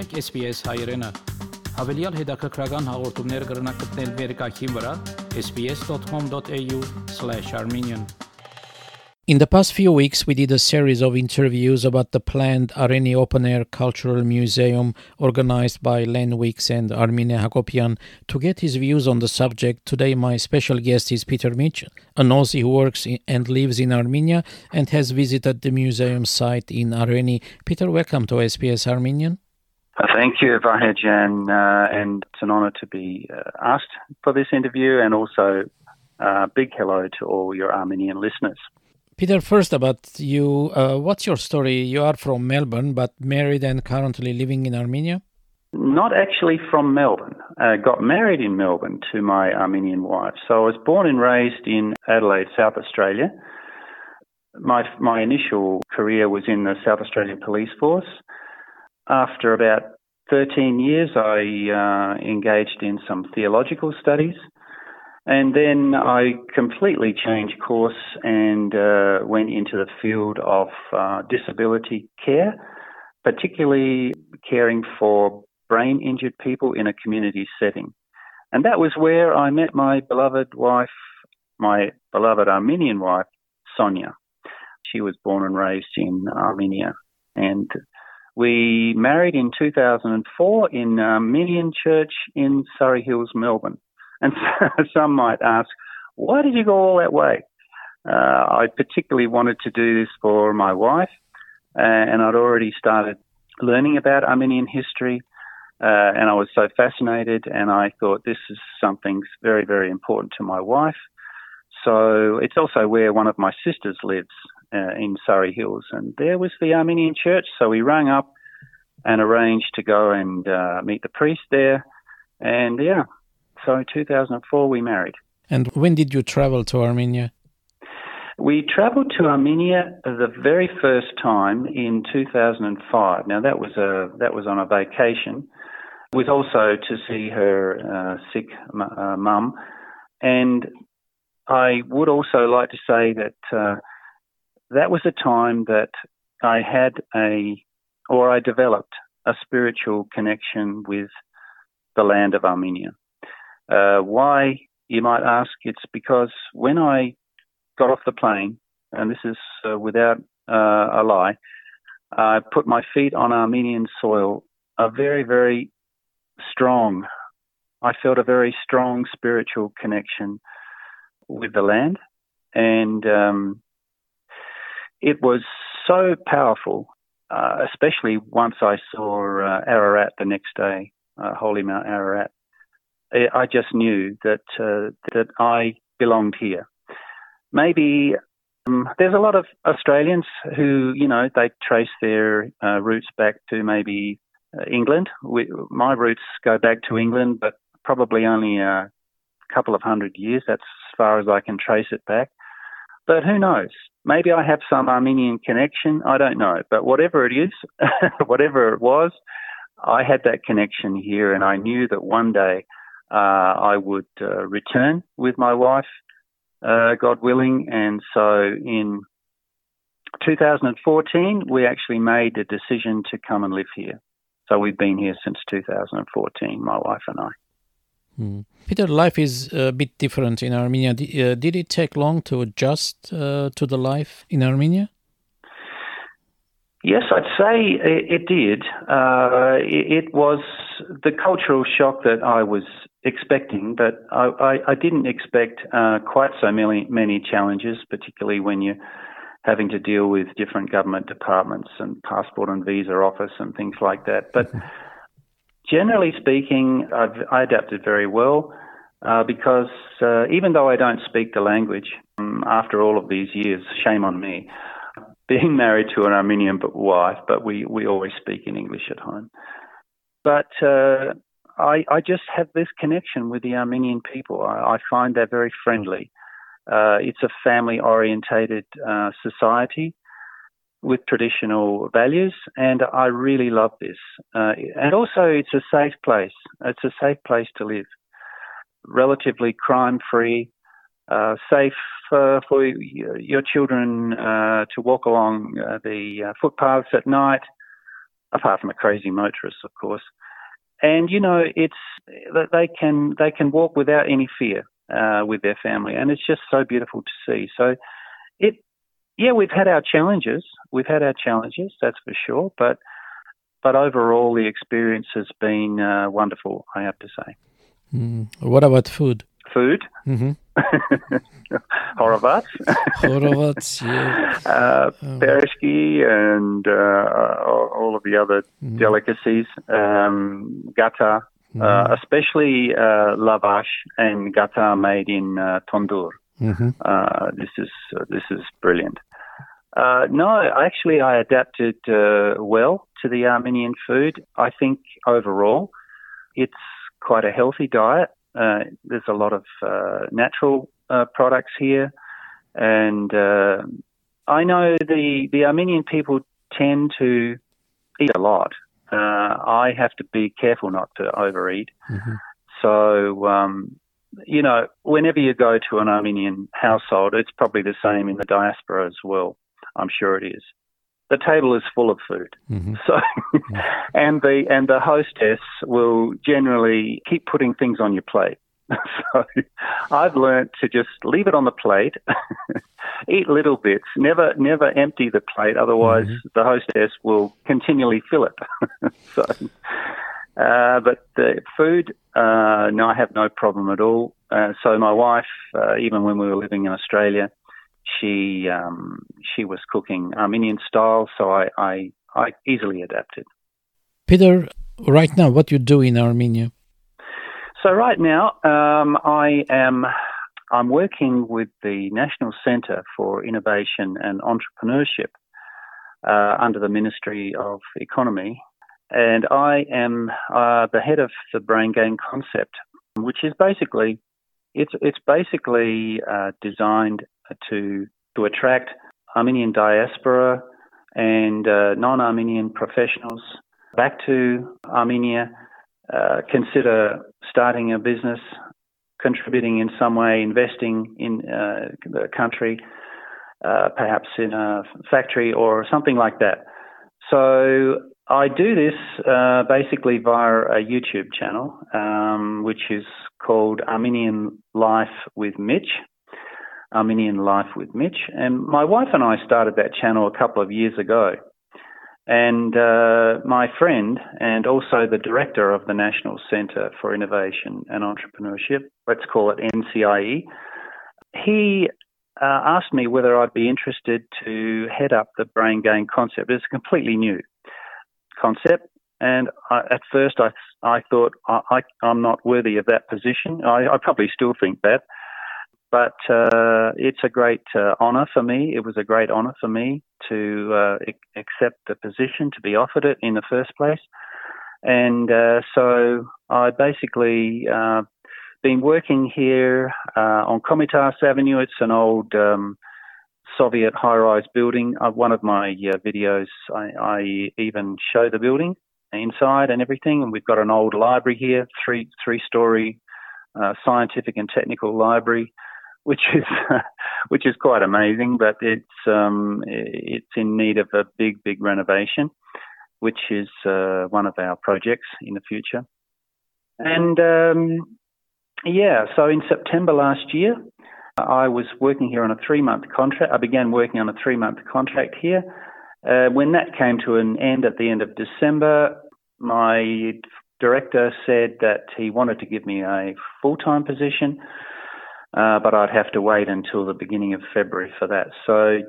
SBS հայերեն հավելյալ հետաքրքրական հաղորդումներ վերկայքին վրա sbs.com.au/armenian In the past few weeks, we did a series of interviews about the planned Areni Open Air Cultural Museum organized by Len Weeks and Armine Hakopian. To get his views on the subject, today my special guest is Peter Mitchell, an Aussie who works in, and lives in Armenia and has visited the museum site in Areni. Peter, welcome to SBS Armenian. Uh, thank you, Vahejan, uh, and it's an honour to be uh, asked for this interview and also a uh, big hello to all your Armenian listeners. Peter, first about you. Uh, what's your story? You are from Melbourne, but married and currently living in Armenia? Not actually from Melbourne. I got married in Melbourne to my Armenian wife. So I was born and raised in Adelaide, South Australia. My, my initial career was in the South Australian Police Force. After about 13 years, I uh, engaged in some theological studies. And then I completely changed course and uh, went into the field of uh, disability care, particularly caring for brain injured people in a community setting. And that was where I met my beloved wife, my beloved Armenian wife, Sonia. She was born and raised in Armenia. And we married in 2004 in Armenian Church in Surrey Hills, Melbourne. And some might ask, why did you go all that way? Uh, I particularly wanted to do this for my wife, uh, and I'd already started learning about Armenian history, uh, and I was so fascinated, and I thought this is something very, very important to my wife. So it's also where one of my sisters lives uh, in Surrey Hills, and there was the Armenian church. So we rang up and arranged to go and uh, meet the priest there, and yeah, so in 2004, we married. And when did you travel to Armenia? We travelled to Armenia the very first time in 2005. Now that was a that was on a vacation. It was also to see her uh, sick uh, mum, and I would also like to say that uh, that was a time that I had a or I developed a spiritual connection with the land of Armenia. Uh, why, you might ask? It's because when I got off the plane, and this is uh, without uh, a lie, I put my feet on Armenian soil, a very, very strong, I felt a very strong spiritual connection with the land. And um, it was so powerful, uh, especially once I saw uh, Ararat the next day, uh, Holy Mount Ararat. I just knew that uh, that I belonged here. Maybe um, there's a lot of Australians who, you know, they trace their uh, roots back to maybe uh, England. We, my roots go back to England, but probably only a couple of hundred years. That's far as I can trace it back. But who knows? Maybe I have some Armenian connection. I don't know. But whatever it is, whatever it was, I had that connection here, and I knew that one day uh, I would uh, return with my wife, uh, God willing. And so in 2014, we actually made the decision to come and live here. So we've been here since 2014, my wife and I. Hmm. Peter, life is a bit different in Armenia. Did, did it take long to adjust to the life in Armenia? Yes, I'd say it, did. Uh, it, it, was the cultural shock that I was expecting, but I, I, I didn't expect uh, quite so many, many challenges, particularly when you're having to deal with different government departments and passport and visa office and things like that. But generally speaking, I've, I adapted very well. Uh, because uh, even though I don't speak the language, um, after all of these years, shame on me, being married to an Armenian wife, but we, we always speak in English at home. But uh, I, I just have this connection with the Armenian people. I, I find they're very friendly. Uh, it's a family orientated uh, society with traditional values, and I really love this. Uh, and also, it's a safe place. It's a safe place to live. Relatively crime free, uh, safe uh, for your children uh, to walk along uh, the uh, footpaths at night. apart from a crazy motorist, of course. And you know, it's they can they can walk without any fear with their family, and it's just so beautiful to see. So, it yeah, we've had our challenges. We've had our challenges, that's for sure. But but overall, the experience has been uh, wonderful. I have to say. Mm. What about food? Food. Mm-hmm. Horovats. Horovats, yeah. Uh, um. and uh, all of the other mm-hmm. delicacies. Um, gata, uh, especially uh, lavash and gata made in uh, tandoor. Mm-hmm. Uh, this is this is brilliant. Uh, no, actually, I adapted uh, well to the Armenian food. I think overall, it's quite a healthy diet. Uh, there's a lot of uh, natural uh, products here, and uh, I know the the Armenian people tend to eat a lot. I have to be careful not to overeat. Mm-hmm. So um, you know, whenever you go to an Armenian household, it's probably the same in the diaspora as well. I'm sure it is. The table is full of food. Mm-hmm. So, and the and the hostess will generally keep putting things on your plate. so, I've learned to just leave it on the plate, eat little bits, never never empty the plate. Otherwise, mm-hmm. the hostess will continually fill it. so. Uh, but the food, uh, no, I have no problem at all. Uh, so my wife, uh, even when we were living in Australia, she um, she was cooking Armenian style, so I, I, I easily adapted. Peter, right now, what you do in Armenia? So right now, um, I am I'm working with the National Centre for Innovation and Entrepreneurship uh, under the Ministry of Economy, and I am uh, the head of the Brain Gain Concept, which is basically it's it's basically uh, designed to to attract Armenian diaspora and uh, non-Armenian professionals back to Armenia, uh, consider starting a business, contributing in some way, investing in uh, the country, uh, perhaps in a factory or something like that. So I do this uh, basically via a YouTube channel, um, which is called Armenian Life with Mitch. Armenian Life with Mitch. And my wife and I started that channel a couple of years ago. And uh, my friend, and also the director of the National Centre for Innovation and Entrepreneurship, let's call it NCIE, he uh, asked me whether I'd be interested to head up the Brain Gain concept. It's completely new concept. And I, at first, I I thought I, I am not worthy of that position. I, I probably still think that. But uh, it's a great uh, honour for me. It was a great honour for me to uh, accept the position, to be offered it in the first place. And uh, so I basically uh, been working here uh, on Komitas Avenue. It's an old um, Soviet high-rise building. one of my videos, I, I even show the building inside and everything. And we've got an old library here, three three-story scientific and technical library which is which is quite amazing. But it's um, it's in need of a big, big renovation, which is uh, one of our projects in the future. And um, yeah, so in September last year, I was working here on a three-month contract. I began working on a three-month contract here. Uh, when that came to an end at the end of December, my director said that he wanted to give me a full-time position uh, but I'd have to wait until the beginning of February for that. So,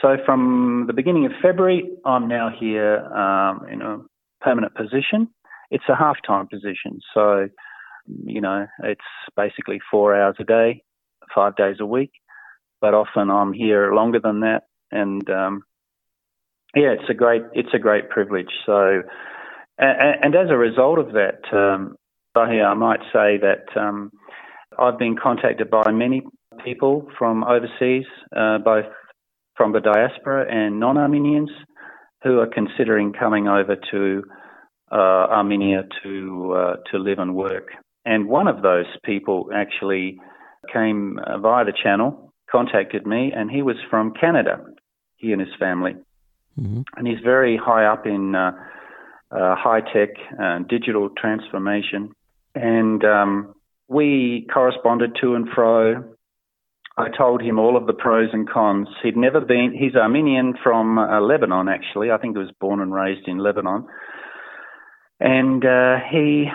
so from the beginning of February, I'm now here um, in a permanent position. It's a half-time position, so you know it's basically four hours a day, five days a week. But often I'm here longer than that, and um, yeah, it's a great it's a great privilege. So, and, and as a result of that, um, I might say that. Um, I've been contacted by many people from overseas, uh, both from the diaspora and non Armenians, who are considering coming over to uh, Armenia to uh, to live and work. And one of those people actually came uh, via the channel, contacted me, and he was from Canada. He and his family, mm-hmm. and he's very high up in uh, uh, high tech, uh, digital transformation. And um, we corresponded to and fro. I told him all of the pros and cons. He'd never been, he's Armenian from uh, Lebanon, actually. I think he was born and raised in Lebanon. And uh, he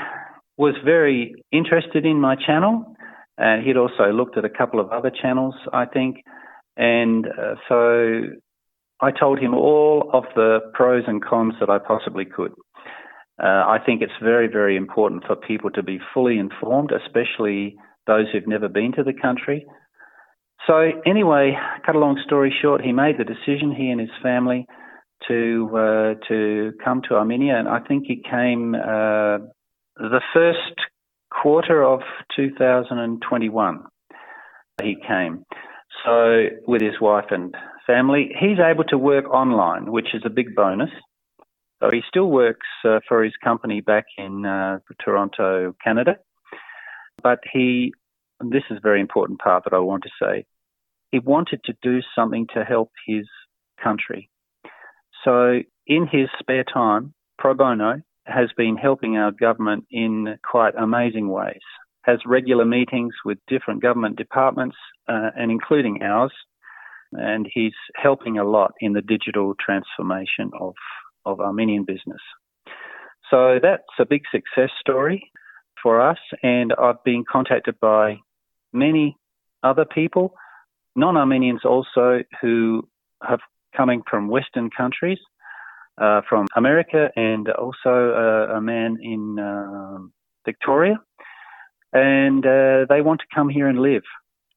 was very interested in my channel. Uh, he'd also looked at a couple of other channels, I think. And uh, so I told him all of the pros and cons that I possibly could. Uh, I think it's very, very important for people to be fully informed, especially those who've never been to the country. So, anyway, cut a long story short, he made the decision, he and his family, to uh, to come to Armenia, and I think he came uh, the first quarter of 2021. He came, so with his wife and family, he's able to work online, which is a big bonus. So he still works uh, for his company back in uh, Toronto, Canada. But he, this is a very important part that I want to say, he wanted to do something to help his country. So in his spare time, pro bono has been helping our government in quite amazing ways. Has regular meetings with different government departments uh, and including ours, and he's helping a lot in the digital transformation of of Armenian business. So that's a big success story for us, and I've been contacted by many other people, non Armenians also, who have coming from Western countries, uh, from America, and also uh, a man in uh, Victoria. And uh, they want to come here and live.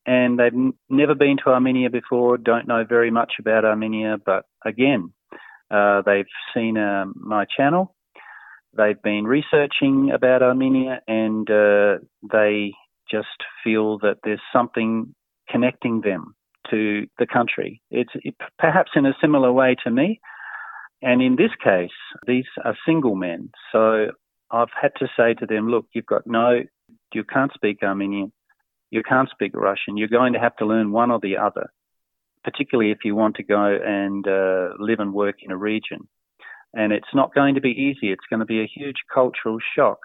And they've n- never been to Armenia before, don't know very much about Armenia, but again, uh, they've seen uh, my channel. They've been researching about Armenia and they just feel that there's something connecting them to the country. It's it, perhaps in a similar way to me. And in this case, these are single men. So I've had to say to them, look, you've got no, you can't speak Armenian, you can't speak Russian, you're going to have to learn one or the other particularly if you want to go and uh, live and work in a region. And it's not going to be easy. It's going to be a huge cultural shock.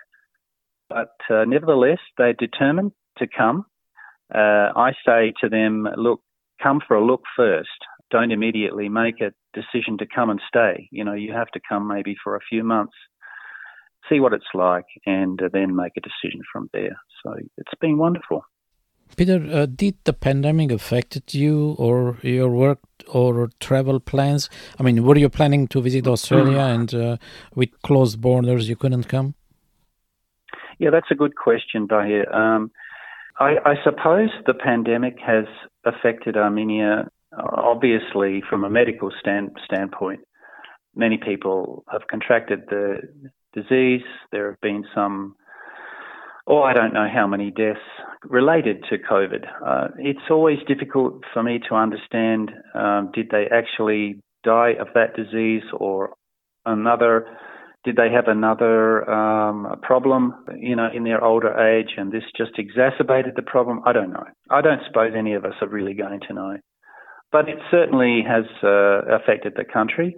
But uh, nevertheless, they're determined to come. Uh, I say to them, look, come for a look first. Don't immediately make a decision to come and stay. You know, you have to come maybe for a few months, see what it's like, and uh, then make a decision from there. So it's been wonderful. Peter, uh, did the pandemic affected you or your work or travel plans? I mean, were you planning to visit Australia and uh, with closed borders you couldn't come? Yeah, that's a good question, Dahir. Um, I, I, suppose the pandemic has affected Armenia, obviously, from a medical stand, standpoint. Many people have contracted the disease. There have been some oh, I don't know how many deaths related to COVID. Uh, it's always difficult for me to understand um, did they actually die of that disease or another? Did they have another um, problem, you know, in their older age, and this just exacerbated the problem? I don't know. I don't suppose any of us are really going to know, but it certainly has uh, affected the country.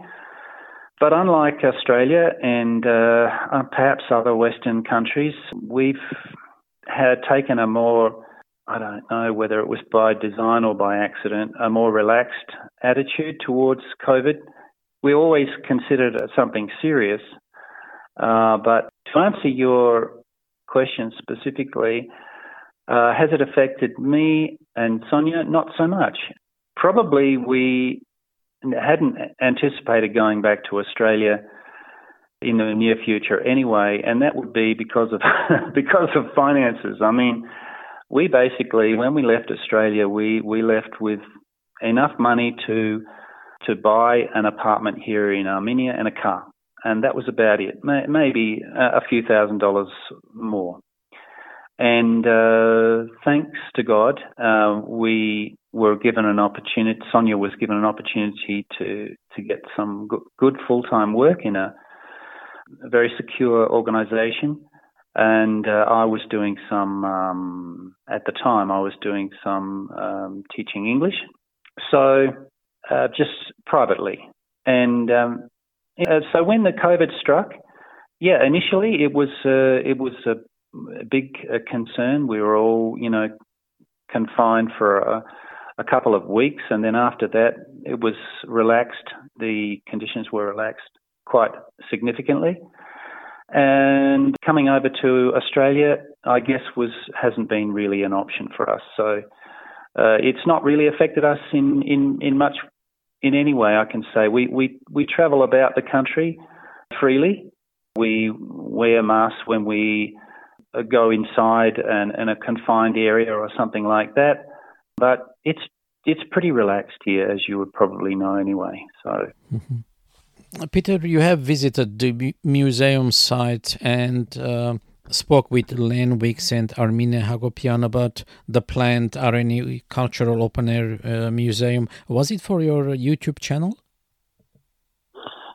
But unlike Australia and uh, uh, perhaps other Western countries, we've had taken a more, I don't know whether it was by design or by accident, a more relaxed attitude towards COVID. We always considered it something serious. Uh, but to answer your question specifically, uh, has it affected me and Sonia? Not so much. Probably we hadn't anticipated going back to Australia in the near future anyway, and that would be because of because of finances. I mean, we basically when we left Australia, we we left with enough money to to buy an apartment here in Armenia and a car, and that was about it. Maybe a few thousand dollars more. And uh, thanks to God, uh, we were given an opportunity. Sonia was given an opportunity to to get some good, good full time work in a, a, very secure organisation, and uh, I was doing some. Um, at the time, I was doing some um, teaching English, so uh, just privately. And um, so when the COVID struck, yeah, initially it was uh, it was a, a big uh, concern. We were all, you know, confined for a, a couple of weeks, and then after that, it was relaxed. The conditions were relaxed quite significantly. And coming over to Australia, I guess was hasn't been really an option for us. So uh, it's not really affected us in, in, in much in any way. I can say we we we travel about the country freely. We wear masks when we go inside and in a confined area or something like that. But it's it's pretty relaxed here, as you would probably know anyway. So. Mm-hmm. Peter, you have visited the museum site and uh, spoke with Len Wicks and Armine Hagopian about the planned Areni Cultural Open Air uh, Museum. Was it for your YouTube channel?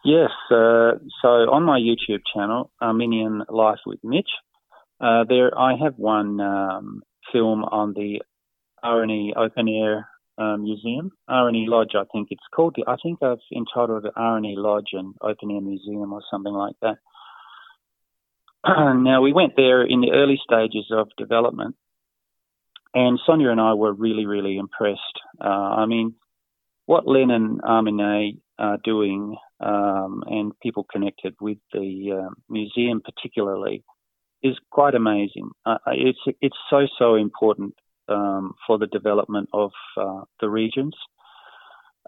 Yes. Uh, so on my YouTube channel, Armenian Life with Mitch, uh, there I have one um, film on the Areni Open Air uh, museum, Areni Lodge, I think it's called. I think I've entitled it Areni Lodge and Open Air Museum or something like that. now, we went there in the early stages of development, and Sonia and I were really, really impressed. Uh, I mean, what Len and Armine are doing, um, and people connected with the uh, museum particularly, is quite amazing. Uh, it's it's so so important um, for the development of uh, the regions.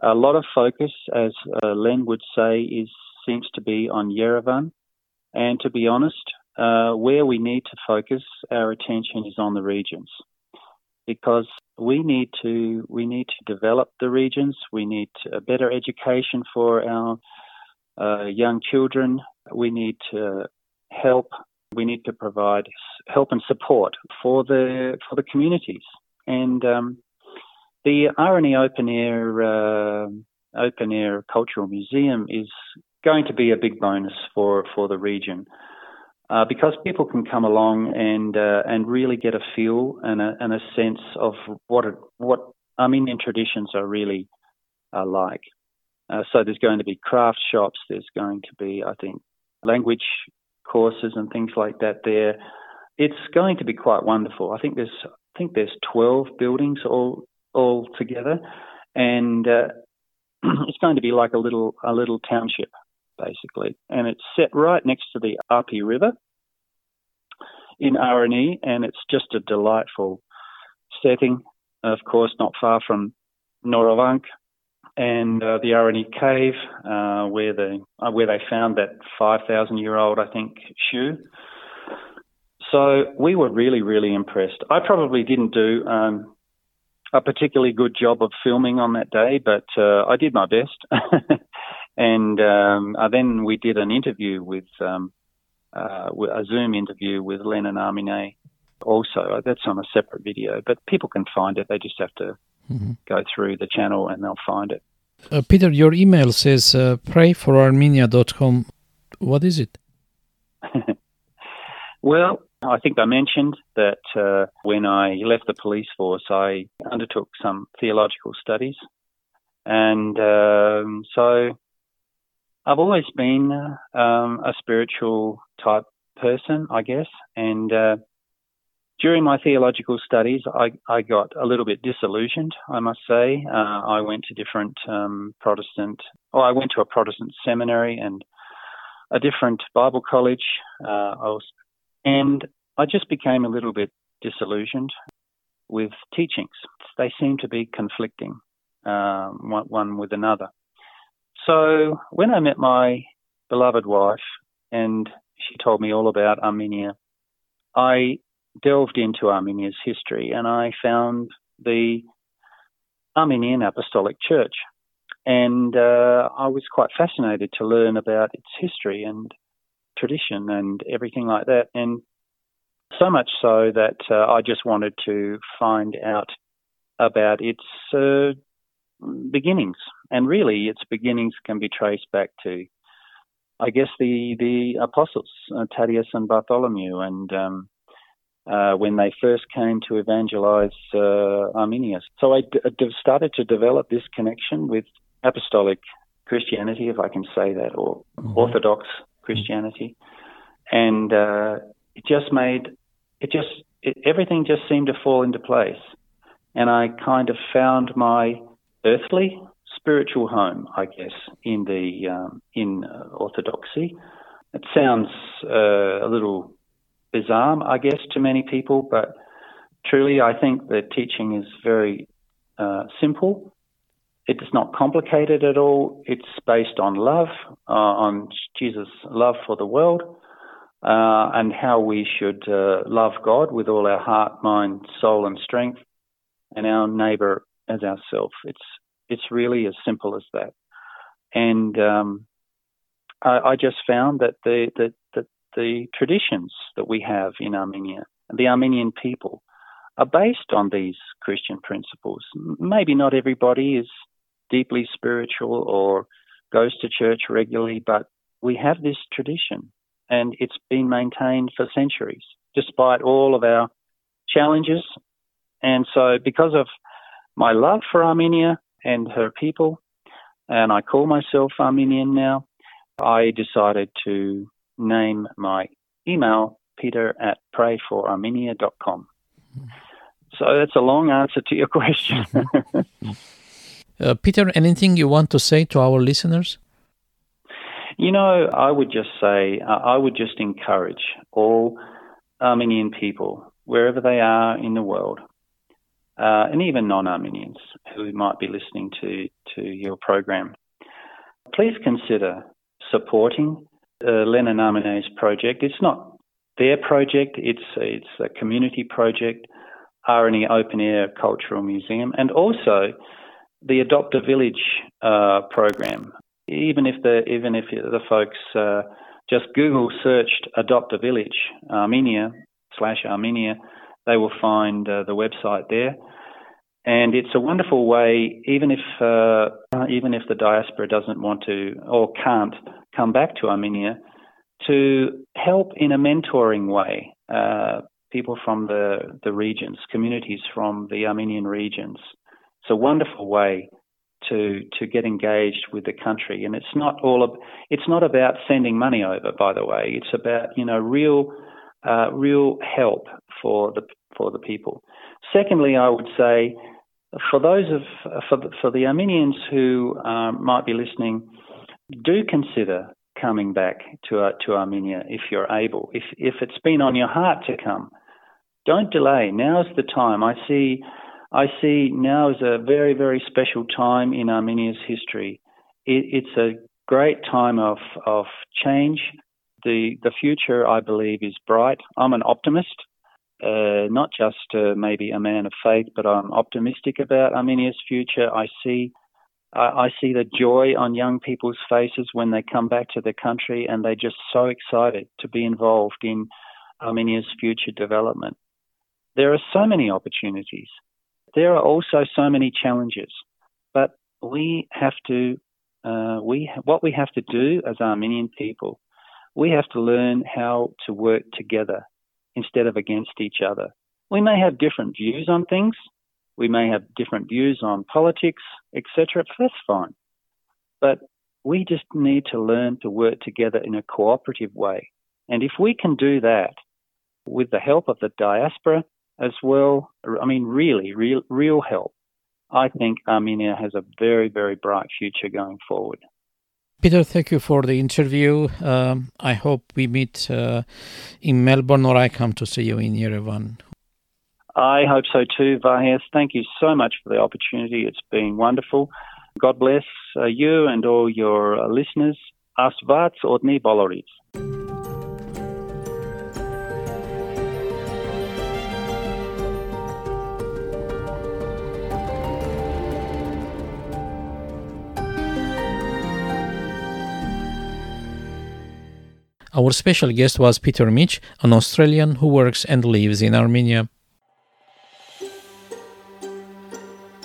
A lot of focus, as uh, Len would say, is seems to be on Yerevan, and to be honest, uh, where we need to focus our attention is on the regions, because we need to we need to develop the regions. We need a better education for our uh, young children. We need to help we need to provide help and support for the for the communities. And um, the Areni Open Air uh, Open Air Cultural Museum is going to be a big bonus for for the region. Uh, because people can come along and uh, and really get a feel and a, and a sense of what it, what Armenian traditions are really uh, like. Uh, so there's going to be craft shops. There's going to be, I think, language courses and things like that there. It's going to be quite wonderful. I think there's I think there's 12 buildings all all together, and uh, it's going to be like a little a little township basically, and it's set right next to the Arpa River in Areni, and it's just a delightful setting. Of course, not far from Noravank and uh, the Areni cave, uh, where the uh, where they found that 5,000 year old, I think, shoe. So we were really, really impressed. I probably didn't do um, a particularly good job of filming on that day, but uh, I did my best. and um, uh, then we did an interview with um, uh, a Zoom interview with Len and Armine. Also, that's on a separate video, but people can find it. They just have to mm-hmm. go through the channel and they'll find it. Uh, Peter, your email says uh, prayforarmenia.com. What is it? well, I think I mentioned that uh, when I left the police force, I undertook some theological studies. And um, so I've always been um, a spiritual type person, I guess. And uh, during my theological studies, I, I got a little bit disillusioned, I must say. Uh, I went to different um, Protestant, or I went to a Protestant seminary and a different Bible college. Uh, I was, and I just became a little bit disillusioned with teachings. They seem to be conflicting, one, one with another. So when I met my beloved wife and she told me all about Armenia, I delved into Armenia's history and I found the Armenian Apostolic Church. And uh, I was quite fascinated to learn about its history and tradition and everything like that. And so much so that uh, I just wanted to find out about its uh, beginnings. And really, its beginnings can be traced back to, I guess, the, the apostles, uh, Thaddeus and Bartholomew, and um, uh, when they first came to evangelize uh, Armenia. So I d- d- started to develop this connection with apostolic Christianity, if I can say that, or mm-hmm. Orthodox Christianity. and uh, it just made it just it, everything just seemed to fall into place, and I kind of found my earthly spiritual home, I guess, in the um, in uh, orthodoxy. It sounds uh, a little bizarre, I guess, to many people, but truly, I think the teaching is very uh, simple. It's not complicated at all. It's based on love, uh, on Jesus' love for the world, uh, and how we should uh, love God with all our heart, mind, soul, and strength, and our neighbour as ourselves. It's it's really as simple as that. And um, I, I, just found that the, the, the, the traditions that we have in Armenia, and the Armenian people, are based on these Christian principles. Maybe not everybody is deeply spiritual or goes to church regularly, but we have this tradition and it's been maintained for centuries despite all of our challenges. And so, because of my love for Armenia and her people, and I call myself Armenian now, I decided to name my email peter at prayforarmenia.com. So that's a long answer to your question. uh, Peter, anything you want to say to our listeners? You know, I would just say, uh, I would just encourage all Armenian people, wherever they are in the world, uh, and even non-Armenians who might be listening to, to your program, please consider supporting uh, Len and Armine's project. It's not their project, it's, it's a community project, Areni Open Air Cultural Museum, and also the Adopt a Village uh, program. Even if the even if the folks uh, just Google searched Adopt a Village Armenia slash Armenia, they will find uh, the website there. And it's a wonderful way, even if uh, even if the diaspora doesn't want to or can't come back to Armenia, to help in a mentoring way uh, people from the the regions, communities from the Armenian regions. It's a wonderful way to to get engaged with the country, and it's not all it's not about sending money over. By the way, it's about you know real uh, real help for the for the people. Secondly, I would say for those of for the, for the Armenians who um, might be listening, do consider coming back to uh, to Armenia if you're able. If if it's been on your heart to come, don't delay. Now's the time. I see I see now is a very very special time in Armenia's history. It, it's a great time of of change. The the future I believe is bright. I'm an optimist uh, not just uh, maybe a man of faith, but I'm optimistic about Armenia's future. I see, I, see the joy on young people's faces when they come back to their country, and they're just so excited to be involved in Armenia's future development. There are so many opportunities. There are also so many challenges, but we have to, uh, we what we have to do as Armenian people, we have to learn how to work together instead of against each other. We may have different views on things, we may have different views on politics, etc. That's fine. But we just need to learn to work together in a cooperative way. And if we can do that with the help of the diaspora as well, I mean, really, real, real help, I think Armenia has a very, very bright future going forward. Peter, thank you for the interview. Um, I hope we meet uh, in Melbourne or I come to see you in Yerevan. I hope so too, Vahes. Thank you so much for the opportunity. It's been wonderful. God bless uh, you and all your uh, listeners. Asvats Odni Boloris. Our special guest was Peter Mitch, an Australian who works and lives in Armenia.